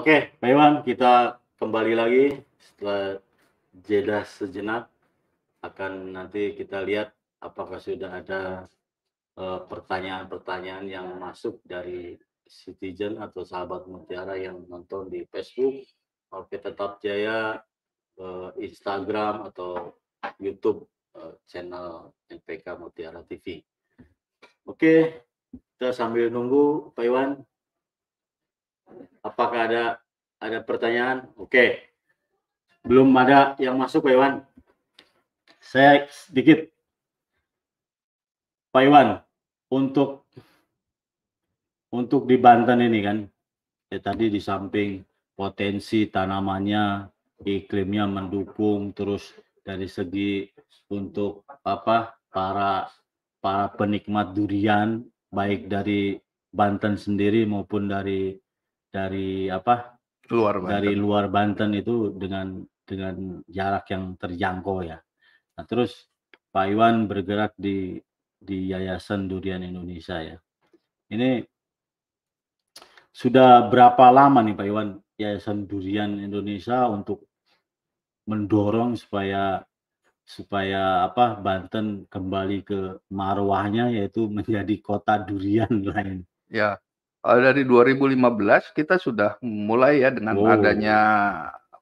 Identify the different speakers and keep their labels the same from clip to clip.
Speaker 1: Oke, Pak Iwan, kita kembali lagi setelah jeda sejenak. Akan nanti kita lihat apakah sudah ada eh, pertanyaan-pertanyaan yang masuk dari citizen atau sahabat Mutiara yang nonton di Facebook, Oke Tetap Jaya, eh, Instagram atau YouTube eh, channel NPK Mutiara TV. Oke, kita sambil nunggu Pak Iwan. Apakah ada ada pertanyaan? Oke. Belum ada yang masuk Pak Iwan. Saya sedikit Pak Iwan untuk untuk di Banten ini kan ya tadi di samping potensi tanamannya iklimnya mendukung terus dari segi untuk apa para para penikmat durian baik dari Banten sendiri maupun dari dari apa
Speaker 2: luar Banten.
Speaker 1: dari luar Banten itu dengan dengan jarak yang terjangkau ya. Nah, terus Pak Iwan bergerak di di Yayasan Durian Indonesia ya. Ini sudah berapa lama nih Pak Iwan Yayasan Durian Indonesia untuk mendorong supaya supaya apa Banten kembali ke marwahnya yaitu menjadi kota durian lain.
Speaker 2: Ya, dari 2015 kita sudah mulai ya dengan
Speaker 1: Wow.
Speaker 2: adanya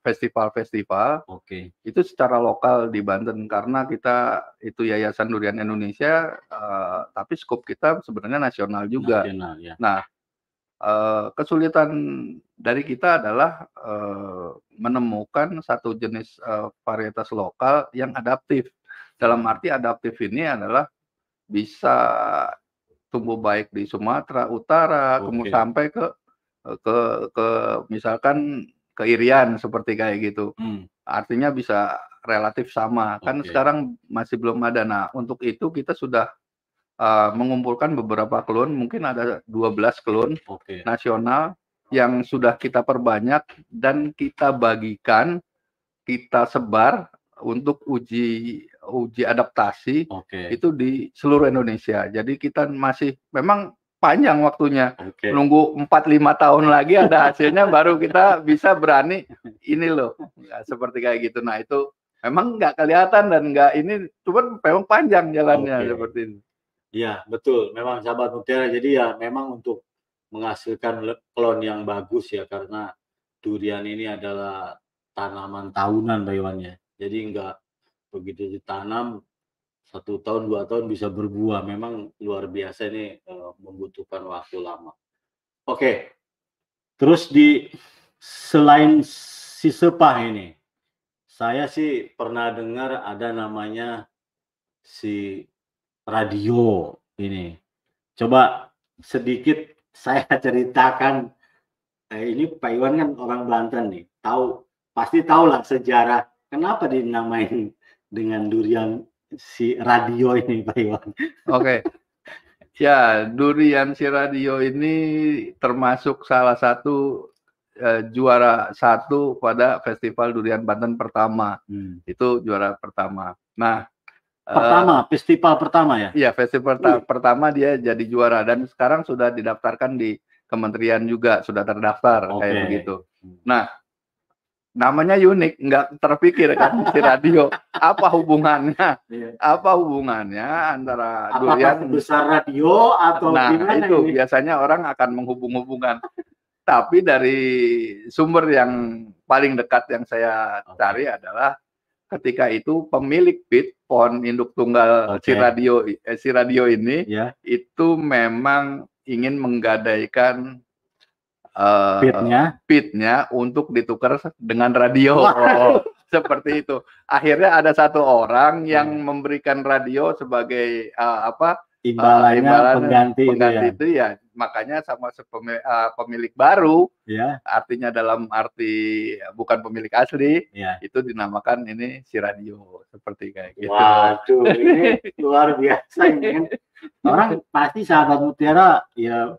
Speaker 2: festival-festival
Speaker 1: Oke.
Speaker 2: itu secara lokal di Banten karena kita itu Yayasan Durian Indonesia, eh, tapi skop kita sebenarnya nasional juga.
Speaker 1: Nasional ya.
Speaker 2: Nah, eh, kesulitan dari kita adalah eh, menemukan satu jenis eh, varietas lokal yang adaptif. Dalam arti adaptif ini adalah bisa tumbuh baik di Sumatera Utara, kemudian
Speaker 1: Oke.
Speaker 2: sampai ke ke ke misalkan ke Irian seperti kayak gitu.
Speaker 1: Hmm.
Speaker 2: Artinya bisa relatif sama. Kan
Speaker 1: Oke.
Speaker 2: sekarang masih belum ada. Nah, untuk itu kita sudah eh, mengumpulkan beberapa klon, mungkin ada 12 klon
Speaker 1: Oke.
Speaker 2: nasional yang sudah kita perbanyak dan kita bagikan, kita sebar untuk uji uji adaptasi
Speaker 1: Oke.
Speaker 2: itu di seluruh Indonesia. Jadi kita masih memang panjang waktunya.
Speaker 1: Oke.
Speaker 2: Nunggu 4 5 tahun lagi ada hasilnya baru kita bisa berani ini loh. Ya, seperti kayak gitu. Nah, itu memang nggak kelihatan dan nggak ini cuman memang panjang jalannya
Speaker 1: Oke.
Speaker 2: seperti ini.
Speaker 1: Iya, betul. Memang sahabat mutiara. Jadi ya memang untuk menghasilkan klon yang bagus ya karena durian ini adalah tanaman tahunan Pak Iwan ya. Jadi enggak begitu ditanam satu tahun dua tahun bisa berbuah. Memang luar biasa ini eh, membutuhkan waktu lama. Oke. Terus di selain si sepah ini, saya sih pernah dengar ada namanya si radio ini. Coba sedikit saya ceritakan. Eh, ini Pak Iwan kan orang Banten nih, tahu pasti tahu lah sejarah kenapa dinamain dengan durian si radio ini Pak Iwan.
Speaker 2: Oke. Ya, durian si radio ini termasuk salah satu eh, juara satu pada Festival Durian Banten pertama.
Speaker 1: Hmm.
Speaker 2: Itu juara pertama. Nah, eh,
Speaker 1: Pertama, festival pertama ya.
Speaker 2: Iya, festival perta- pertama dia jadi juara dan sekarang sudah didaftarkan di kementerian juga sudah terdaftar kayak
Speaker 1: Oke.
Speaker 2: begitu. Nah, namanya unik, nggak terpikir kan si radio. Apa hubungannya?
Speaker 1: Iya.
Speaker 2: Apa hubungannya antara
Speaker 1: Apakah
Speaker 2: durian?
Speaker 1: besar radio atau
Speaker 2: Nah,
Speaker 1: gimana
Speaker 2: itu
Speaker 1: ini?
Speaker 2: biasanya orang akan menghubung-hubungkan. Tapi dari sumber yang paling dekat yang saya cari adalah ketika itu pemilik pit pohon induk tunggal
Speaker 1: Oke.
Speaker 2: si radio eh, si radio ini
Speaker 1: Ya,
Speaker 2: itu memang ingin menggadaikan eh,
Speaker 1: pitnya.
Speaker 2: pitnya untuk ditukar dengan radio. Oh, seperti itu. Akhirnya ada satu orang yang
Speaker 1: Hmm.
Speaker 2: memberikan radio sebagai eh, apa
Speaker 1: imbalannya
Speaker 2: imbalan
Speaker 1: pengganti,
Speaker 2: pengganti
Speaker 1: itu
Speaker 2: itu ya makanya sama sepemi- eh, pemilik baru
Speaker 1: ya.
Speaker 2: artinya dalam arti bukan pemilik asli
Speaker 1: Ya, ya.
Speaker 2: itu dinamakan ini si radio seperti kayak gitu.
Speaker 1: Waduh, ini luar biasa ini. Orang pasti sahabat mutiara ya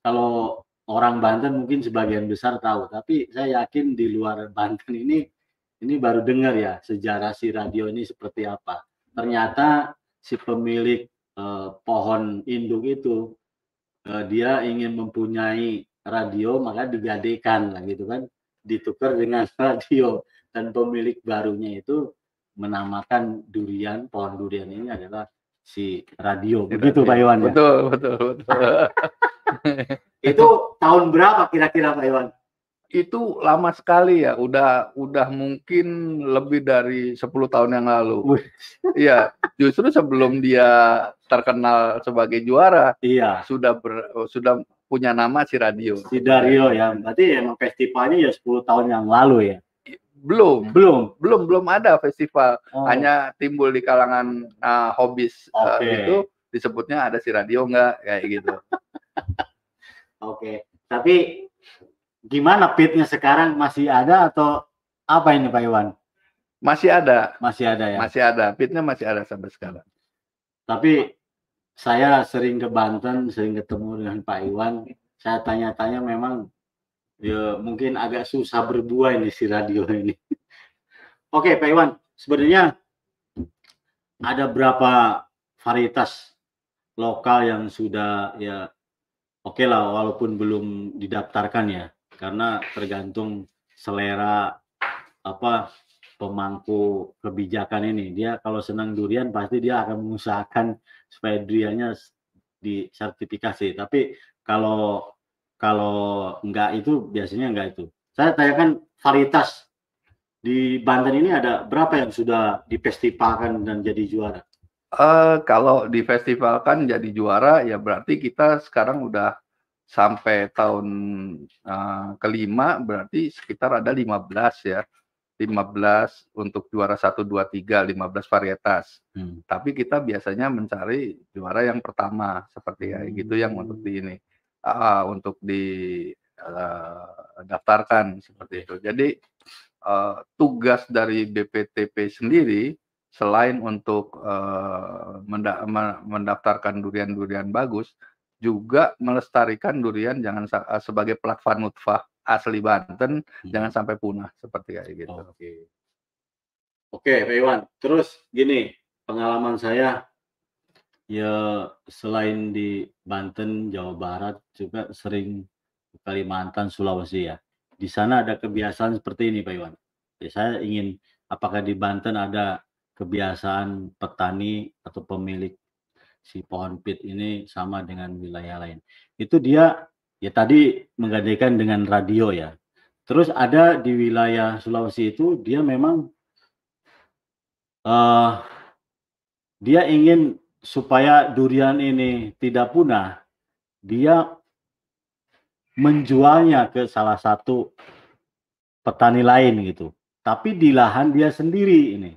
Speaker 1: kalau orang Banten mungkin sebagian besar tahu, tapi saya yakin di luar Banten ini ini baru dengar ya sejarah si radio ini seperti apa. Ternyata si pemilik eh, pohon induk itu eh, dia ingin mempunyai radio maka digadekan lah gitu kan ditukar dengan radio dan pemilik barunya itu menamakan durian pohon durian ini adalah si radio begitu Pak Iwan ya?
Speaker 2: betul betul betul
Speaker 1: itu tahun berapa kira-kira Pak Iwan?
Speaker 2: Itu lama sekali ya udah udah mungkin lebih dari 10 tahun yang lalu. Iya justru sebelum dia terkenal sebagai juara
Speaker 1: iya.
Speaker 2: sudah ber, sudah punya nama si radio.
Speaker 1: Si radio ya berarti emang festivalnya ya 10 tahun yang lalu ya?
Speaker 2: Belum.
Speaker 1: Belum?
Speaker 2: Belum belum ada festival. Oh. hanya timbul di kalangan uh, hobis okay. uh, itu disebutnya ada si radio enggak kayak gitu
Speaker 1: oke okay. tapi gimana pitnya sekarang masih ada atau apa ini Pak Iwan?
Speaker 2: Masih ada.
Speaker 1: Masih ada ya.
Speaker 2: Masih ada. Pitnya masih ada sampai sekarang.
Speaker 1: Tapi saya sering ke Banten, sering ketemu dengan Pak Iwan. Saya tanya-tanya memang ya mungkin agak susah berbuah ini si radio ini. Oke Pak Iwan, sebenarnya ada berapa varietas lokal yang sudah ya oke okay lah walaupun belum didaftarkan ya karena tergantung selera apa pemangku kebijakan ini. Dia kalau senang durian pasti dia akan mengusahakan supaya duriannya disertifikasi. Tapi kalau kalau enggak itu biasanya enggak itu. Saya tanyakan varietas di Banten ini ada berapa yang sudah difestivalkan dan jadi juara?
Speaker 2: Uh, kalau difestivalkan jadi juara ya berarti kita sekarang udah sampai tahun uh, kelima berarti sekitar ada 15 ya. 15 untuk juara 1 2 3 15 varietas. Hmm. Tapi kita biasanya mencari juara yang pertama seperti ya gitu yang untuk di ini uh, untuk di uh, daftarkan seperti itu. Jadi uh, tugas dari BPTP sendiri selain untuk uh, mendaftarkan durian-durian bagus, juga melestarikan durian jangan uh, sebagai platform nutfah asli Banten hmm. jangan sampai punah seperti kayak gitu.
Speaker 1: Oke. Oke, Pak Iwan. Terus gini, pengalaman saya ya selain di Banten, Jawa Barat juga sering Kalimantan, Sulawesi ya. Di sana ada kebiasaan seperti ini, Pak Iwan. Ya, saya ingin apakah di Banten ada kebiasaan petani atau pemilik si pohon pit ini sama dengan wilayah lain. Itu dia ya tadi menggadaikan dengan radio ya. Terus ada di wilayah Sulawesi itu dia memang uh, dia ingin supaya durian ini tidak punah, dia menjualnya ke salah satu petani lain gitu. Tapi di lahan dia sendiri ini.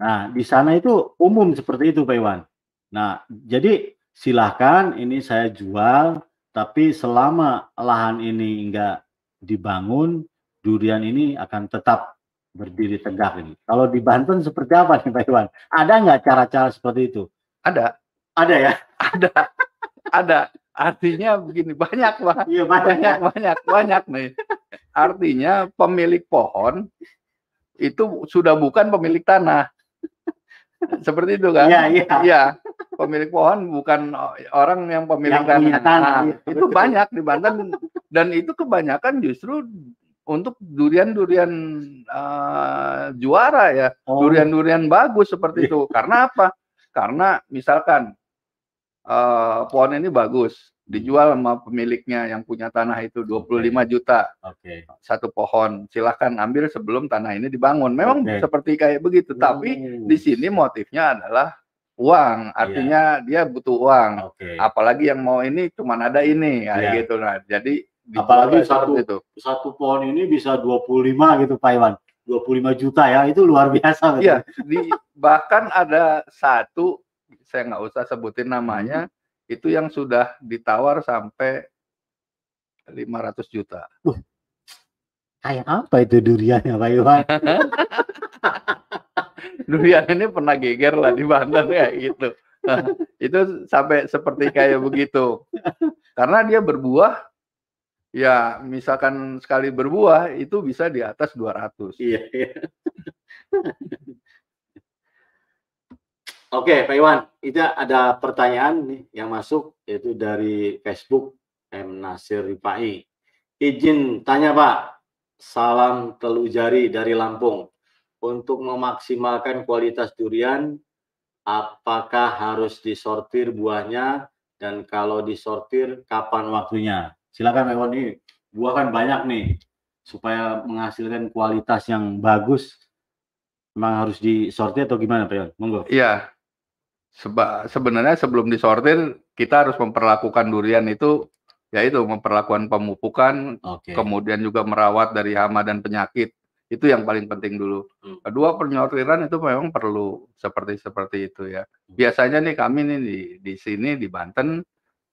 Speaker 1: Nah, di sana itu umum seperti itu Pak Iwan. Nah, jadi silahkan ini saya jual, tapi selama lahan ini enggak dibangun, durian ini akan tetap berdiri tegak ini. Kalau di Banten seperti apa nih Pak Iwan? Ada nggak cara-cara seperti itu?
Speaker 2: Ada.
Speaker 1: Ada ya?
Speaker 2: Ada. Ada. Artinya begini, banyak Pak.
Speaker 1: Iya, banyak,
Speaker 2: banyak, banyak, banyak nih. Artinya pemilik pohon itu sudah bukan pemilik tanah. Seperti itu kan?
Speaker 1: Iya, iya.
Speaker 2: Iya pemilik pohon bukan orang yang pemilik
Speaker 1: yang tanah. tanah. Nah,
Speaker 2: itu banyak di Banten dan itu kebanyakan justru untuk durian-durian uh, juara ya, oh. durian-durian bagus seperti itu. Karena apa? Karena misalkan uh, pohon ini bagus, dijual sama pemiliknya yang punya tanah itu 25 okay. juta.
Speaker 1: Okay.
Speaker 2: Satu pohon. Silahkan ambil sebelum tanah ini dibangun. Memang okay. seperti kayak begitu, tapi oh. di sini motifnya adalah uang iya. artinya yeah. dia butuh uang okay. apalagi yang mau ini cuma ada ini kayak yeah. gitu nah jadi
Speaker 1: apalagi satu itu. satu pohon ini bisa 25 gitu Pak Iwan 25 juta ya itu luar biasa
Speaker 2: iya di, bahkan ada satu saya nggak usah sebutin namanya hmm. Itu yang sudah ditawar sampai 500 juta uh,
Speaker 1: kayak apa itu duriannya Pak Iwan
Speaker 2: durian ini pernah geger lah di Banten kayak gitu. Nah, itu sampai seperti kayak begitu. Karena dia berbuah, ya misalkan sekali berbuah itu bisa di atas 200.
Speaker 1: Iya. iya. Oke, Pak Iwan, itu ada pertanyaan nih yang masuk yaitu dari Facebook. M Nasir Rifai. Izin tanya Pak, salam telu jari dari Lampung. Untuk memaksimalkan kualitas durian, apakah harus disortir buahnya dan kalau disortir kapan waktunya? Silakan Pak Iwan ini buah kan banyak nih supaya menghasilkan kualitas yang bagus memang harus disortir atau gimana Pak Iwan? Monggo.
Speaker 2: Iya. Seba sebenarnya sebelum disortir kita harus memperlakukan durian itu yaitu memperlakukan pemupukan,
Speaker 1: Oke.
Speaker 2: kemudian juga merawat dari hama dan penyakit. Itu yang paling penting dulu.
Speaker 1: Hmm.
Speaker 2: Kedua penyortiran itu memang perlu seperti seperti itu ya. Biasanya nih kami nih di di sini di Banten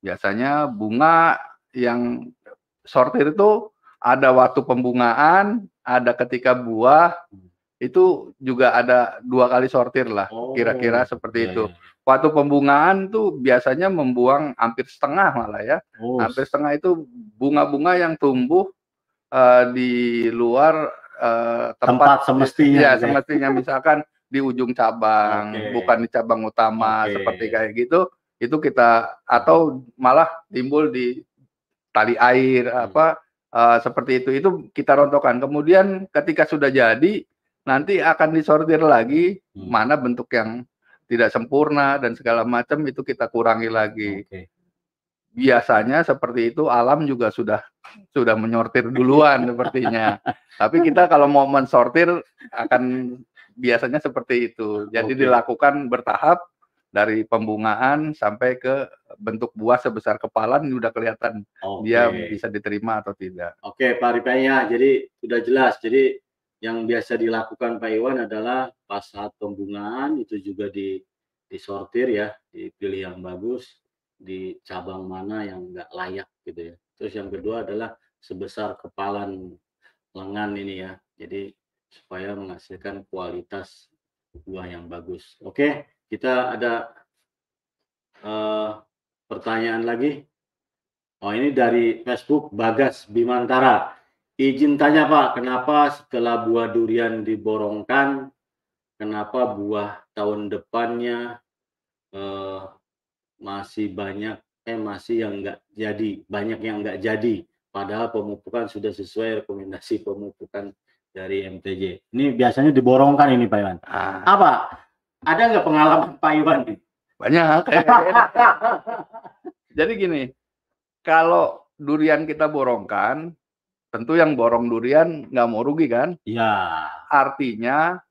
Speaker 2: biasanya bunga yang sortir itu ada waktu pembungaan, ada ketika buah,
Speaker 1: Hmm.
Speaker 2: Itu juga ada dua kali sortir lah,
Speaker 1: Oh,
Speaker 2: kira-kira seperti
Speaker 1: Iya,
Speaker 2: itu.
Speaker 1: iya, iya.
Speaker 2: Waktu pembungaan tuh biasanya membuang hampir setengah malah ya,
Speaker 1: Oh,
Speaker 2: hampir setengah itu bunga-bunga yang tumbuh eh, di luar eh,
Speaker 1: tempat semestinya.
Speaker 2: ya
Speaker 1: gitu ya.
Speaker 2: semestinya misalkan di ujung cabang,
Speaker 1: Oke.
Speaker 2: bukan di cabang utama
Speaker 1: Oke.
Speaker 2: seperti kayak gitu, itu kita atau malah timbul di tali air
Speaker 1: Hmm.
Speaker 2: apa eh, seperti itu itu kita rontokkan. Kemudian ketika sudah jadi nanti akan disortir lagi
Speaker 1: Hmm.
Speaker 2: mana bentuk yang tidak sempurna dan segala macam itu kita kurangi lagi.
Speaker 1: Oke.
Speaker 2: Biasanya seperti itu alam juga sudah sudah menyortir duluan sepertinya. Tapi kita kalau mau mensortir akan biasanya seperti itu. Jadi
Speaker 1: Oke.
Speaker 2: dilakukan bertahap dari pembungaan sampai ke bentuk buah sebesar kepala ini udah kelihatan
Speaker 1: Oke.
Speaker 2: dia bisa diterima atau tidak.
Speaker 1: Oke, Pak Ripaya, jadi sudah jelas. Jadi yang biasa dilakukan Pak Iwan adalah pas saat pembungaan itu juga di disortir ya, dipilih yang bagus, di cabang mana yang enggak layak gitu ya. Terus yang kedua adalah sebesar kepalan lengan ini ya. Jadi supaya menghasilkan kualitas buah yang bagus. Oke, kita ada eh, pertanyaan lagi. Oh ini dari Facebook Bagas Bimantara. Izin tanya Pak, kenapa setelah buah durian diborongkan, kenapa buah tahun depannya eh, masih banyak, eh masih yang enggak jadi, banyak yang enggak jadi, padahal pemupukan sudah sesuai rekomendasi pemupukan dari MTJ. Ini biasanya diborongkan ini Pak Iwan.
Speaker 2: Ah,
Speaker 1: Apa? Ada nggak pengalaman Pak Iwan
Speaker 2: banyak. Jadi gini, kalau durian kita borongkan, tentu yang borong durian nggak mau rugi kan?
Speaker 1: Ya.
Speaker 2: Artinya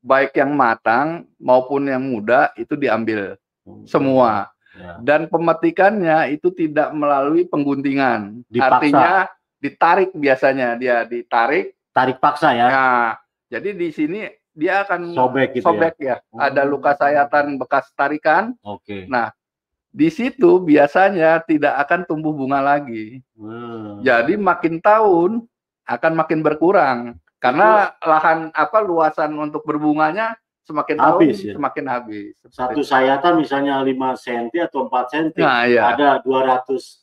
Speaker 2: baik yang matang maupun yang muda itu diambil semua.
Speaker 1: Ya.
Speaker 2: Dan pemetikannya itu tidak melalui pengguntingan.
Speaker 1: Dipaksa.
Speaker 2: Artinya ditarik biasanya dia ditarik.
Speaker 1: Tarik paksa ya.
Speaker 2: Nah, jadi di sini dia akan
Speaker 1: Sobek gitu
Speaker 2: sobek ya.
Speaker 1: Oh.
Speaker 2: Ada luka sayatan bekas tarikan.
Speaker 1: Oke.
Speaker 2: Nah, di situ biasanya tidak akan tumbuh bunga lagi.
Speaker 1: Hmm.
Speaker 2: Jadi makin tahun akan makin berkurang karena lahan apa luasan untuk berbunganya semakin
Speaker 1: Habis,
Speaker 2: tahun
Speaker 1: ya?
Speaker 2: semakin habis.
Speaker 1: satu sayatan misalnya 5 cm atau 4 cm
Speaker 2: Nah, ya.
Speaker 1: ada 200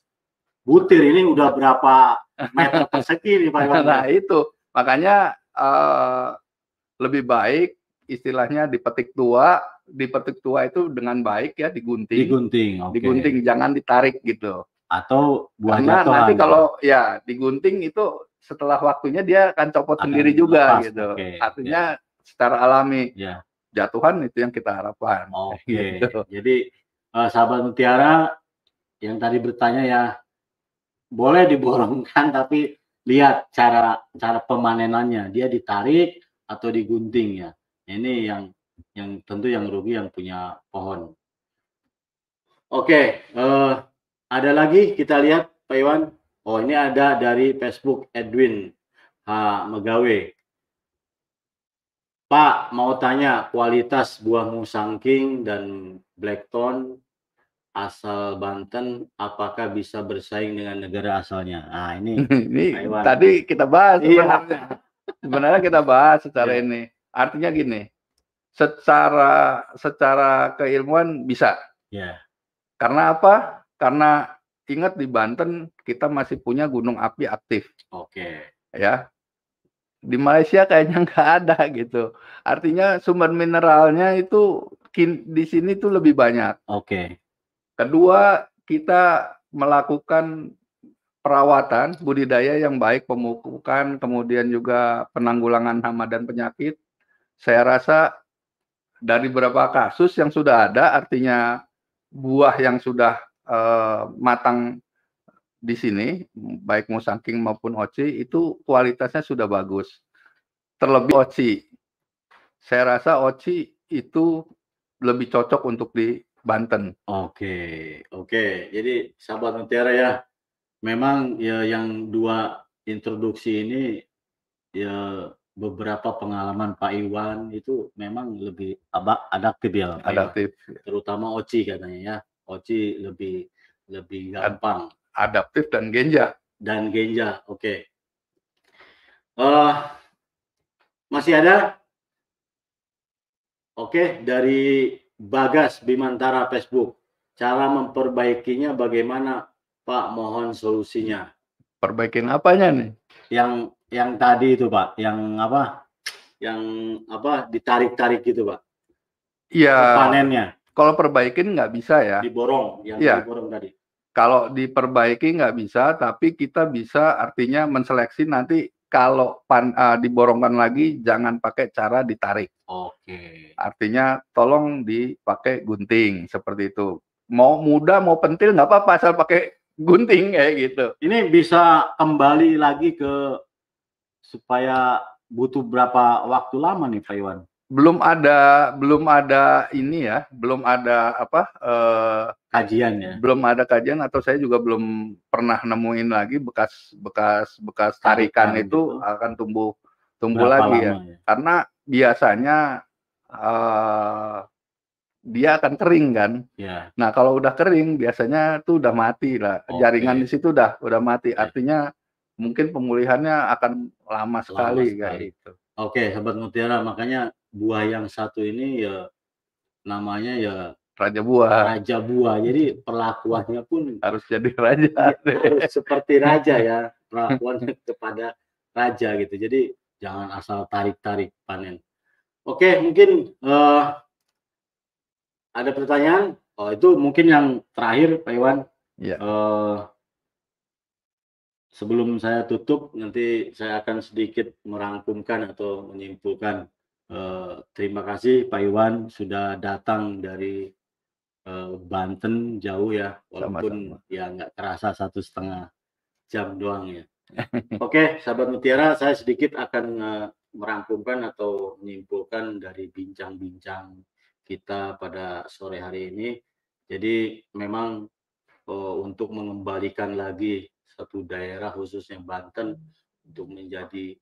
Speaker 1: butir ini udah berapa meter persegi nih Pak Iwan?
Speaker 2: Nah, itu makanya eh, lebih baik istilahnya dipetik tua, dipetik tua itu dengan baik ya digunting,
Speaker 1: digunting oke.
Speaker 2: digunting jangan ditarik gitu.
Speaker 1: atau buah
Speaker 2: Karena
Speaker 1: jatuhan
Speaker 2: nanti kalau ya digunting itu setelah waktunya dia akan copot
Speaker 1: Akan
Speaker 2: sendiri juga
Speaker 1: lepas,
Speaker 2: gitu.
Speaker 1: oke,
Speaker 2: Artinya secara alami
Speaker 1: ya
Speaker 2: jatuhan itu yang kita harapkan.
Speaker 1: oke
Speaker 2: Gitu.
Speaker 1: jadi eh, sahabat mutiara yang tadi bertanya ya boleh diborongkan tapi lihat cara cara pemanenannya dia ditarik atau digunting ya ini yang yang tentu yang rugi yang punya pohon oke eh, ada lagi kita lihat Pak Iwan oh ini ada dari Facebook Edwin H Megawe Pak mau tanya kualitas buah musangking dan blackthorn asal Banten apakah bisa bersaing dengan negara asalnya nah ini
Speaker 2: ini
Speaker 1: Pak Iwan.
Speaker 2: tadi kita bahas
Speaker 1: Iya.
Speaker 2: sebenarnya. Sebenarnya kita bahas secara
Speaker 1: Iya.
Speaker 2: ini. Artinya gini, secara secara keilmuan bisa.
Speaker 1: ya
Speaker 2: Karena apa? Karena ingat di Banten kita masih punya gunung api aktif,
Speaker 1: oke
Speaker 2: ya. Di Malaysia kayaknya nggak ada gitu. Artinya sumber mineralnya itu di sini tuh lebih banyak.
Speaker 1: oke
Speaker 2: Kedua, kita melakukan perawatan budidaya yang baik, pemupukan, kemudian juga penanggulangan hama dan penyakit. Saya rasa dari beberapa kasus yang sudah ada, artinya buah yang sudah uh, matang di sini, baik musangking maupun oci, itu kualitasnya sudah bagus. Terlebih oci. Saya rasa oci itu lebih cocok untuk di Banten.
Speaker 1: Oke, oke. Jadi sahabat Mutiara ya, memang ya yang dua introduksi ini ya beberapa pengalaman Pak Iwan itu memang lebih adaptif ya,
Speaker 2: Pak adaptif.
Speaker 1: Ya. Terutama Oci katanya ya. Oci lebih lebih gampang.
Speaker 2: Adaptif dan genja.
Speaker 1: Dan genja, oke. Okay. Uh, eh, masih ada? Oke, okay, dari Bagas Bimantara Facebook. Cara memperbaikinya bagaimana Pak? Mohon solusinya.
Speaker 2: Perbaikin apanya nih?
Speaker 1: Yang yang tadi itu Pak, yang apa? Yang apa ditarik-tarik gitu Pak?
Speaker 2: Iya.
Speaker 1: Panennya.
Speaker 2: Kalau perbaikin nggak bisa ya.
Speaker 1: Diborong, yang
Speaker 2: ya.
Speaker 1: diborong tadi.
Speaker 2: Kalau diperbaiki nggak bisa, tapi kita bisa artinya menseleksi nanti kalau pan, uh, diborongkan lagi jangan pakai cara ditarik.
Speaker 1: Oke.
Speaker 2: Artinya tolong dipakai gunting seperti itu. Mau muda mau pentil nggak apa-apa asal pakai gunting kayak gitu.
Speaker 1: Ini bisa kembali lagi ke supaya butuh berapa waktu lama nih Pak Iwan?
Speaker 2: belum ada belum ada ini ya belum ada apa
Speaker 1: eh, kajian ya
Speaker 2: belum ada kajian atau saya juga belum pernah nemuin lagi bekas bekas bekas tarikan, tarikan itu, itu akan tumbuh tumbuh lagi ya. ya karena biasanya uh, dia akan kering kan
Speaker 1: ya.
Speaker 2: nah kalau udah kering biasanya tuh udah mati lah okay. jaringan di situ udah udah mati artinya mungkin pemulihannya akan lama sekali, lama sekali. kayak gitu
Speaker 1: Oke, sahabat mutiara, makanya buah yang satu ini ya namanya ya
Speaker 2: raja buah.
Speaker 1: Raja buah. Jadi perlakuannya pun
Speaker 2: harus jadi raja.
Speaker 1: seperti raja ya, perlakuannya kepada raja gitu. Jadi jangan asal tarik-tarik panen. Oke, mungkin uh, ada pertanyaan? Oh, itu mungkin yang terakhir, Pak Iwan.
Speaker 2: Ya. Uh,
Speaker 1: sebelum saya tutup, nanti saya akan sedikit merangkumkan atau menyimpulkan Eh, terima kasih Pak Iwan sudah datang dari eh, Banten jauh ya, walaupun Sama-sama. ya nggak terasa satu setengah jam doang ya. Oke, sahabat Mutiara, saya sedikit akan uh, merangkumkan atau menyimpulkan dari bincang-bincang kita pada sore hari ini. Jadi memang uh, untuk mengembalikan lagi satu daerah khususnya Banten untuk menjadi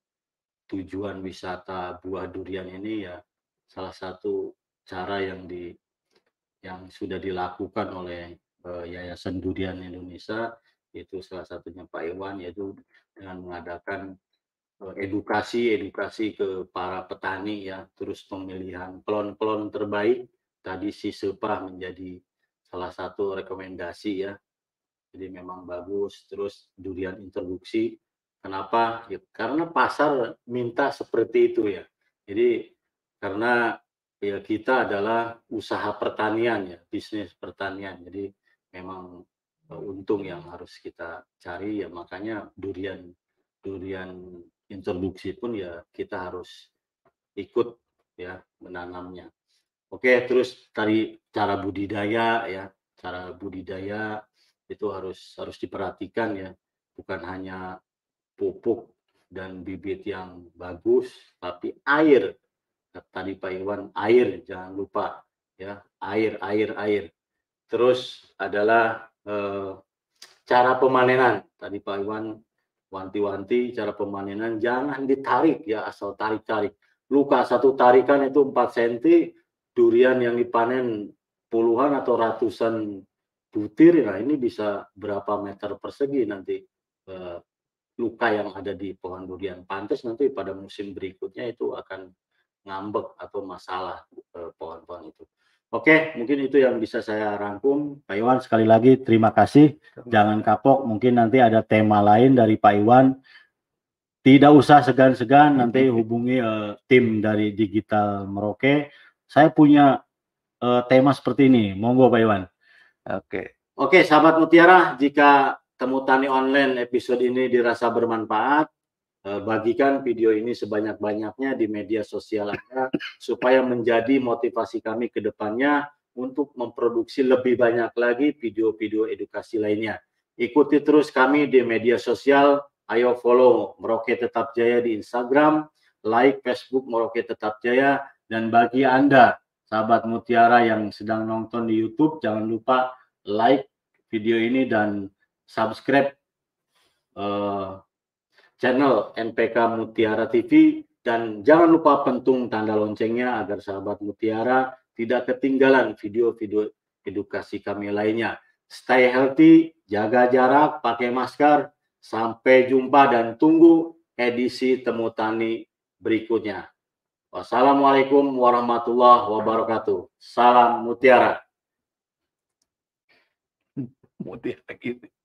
Speaker 1: tujuan wisata buah durian ini ya salah satu cara yang di yang sudah dilakukan oleh uh, Yayasan Durian Indonesia itu salah satunya Pak Iwan yaitu dengan mengadakan edukasi edukasi ke para petani ya terus pemilihan klon-klon terbaik tadi si Sepah menjadi salah satu rekomendasi ya jadi memang bagus terus durian introduksi Kenapa? Ya, karena pasar minta seperti itu ya. Jadi karena ya kita adalah usaha pertanian ya, bisnis pertanian. Jadi memang uh, untung yang harus kita cari ya makanya durian durian introduksi pun ya kita harus ikut ya menanamnya. Oke, terus tadi cara budidaya ya, cara budidaya itu harus harus diperhatikan ya, bukan hanya pupuk dan bibit yang bagus, tapi air. Tadi Pak Iwan, air jangan lupa ya, air, air, air. Terus adalah eh, cara pemanenan. Tadi Pak Iwan wanti-wanti cara pemanenan jangan ditarik ya asal tarik-tarik. Luka satu tarikan itu 4 cm, durian yang dipanen puluhan atau ratusan butir, nah ini bisa berapa meter persegi nanti eh, luka yang ada di pohon durian pantas nanti pada musim berikutnya itu akan ngambek atau masalah eh, pohon-pohon itu. Oke, mungkin itu yang bisa saya rangkum. Pak Iwan sekali lagi terima kasih. Jangan kapok, mungkin nanti ada tema lain dari Pak Iwan. Tidak usah segan-segan nanti hubungi uh, tim dari Digital Merauke. Saya punya uh, tema seperti ini. Monggo Pak Iwan.
Speaker 2: Oke.
Speaker 1: Oke, sahabat Mutiara, jika Temu Tani Online episode ini dirasa bermanfaat, bagikan video ini sebanyak-banyaknya di media sosial Anda supaya menjadi motivasi kami ke depannya untuk memproduksi lebih banyak lagi video-video edukasi lainnya. Ikuti terus kami di media sosial, ayo follow Merauke Tetap Jaya di Instagram, like Facebook Merauke Tetap Jaya, dan bagi Anda, sahabat Mutiara yang sedang nonton di YouTube, jangan lupa like video ini dan subscribe uh, channel NPK Mutiara TV dan jangan lupa pentung tanda loncengnya agar sahabat Mutiara tidak ketinggalan video-video edukasi kami lainnya. Stay healthy, jaga jarak, pakai masker. Sampai jumpa dan tunggu edisi Temu Tani berikutnya. Wassalamualaikum warahmatullahi wabarakatuh. Salam Mutiara.
Speaker 2: Mutiara gitu.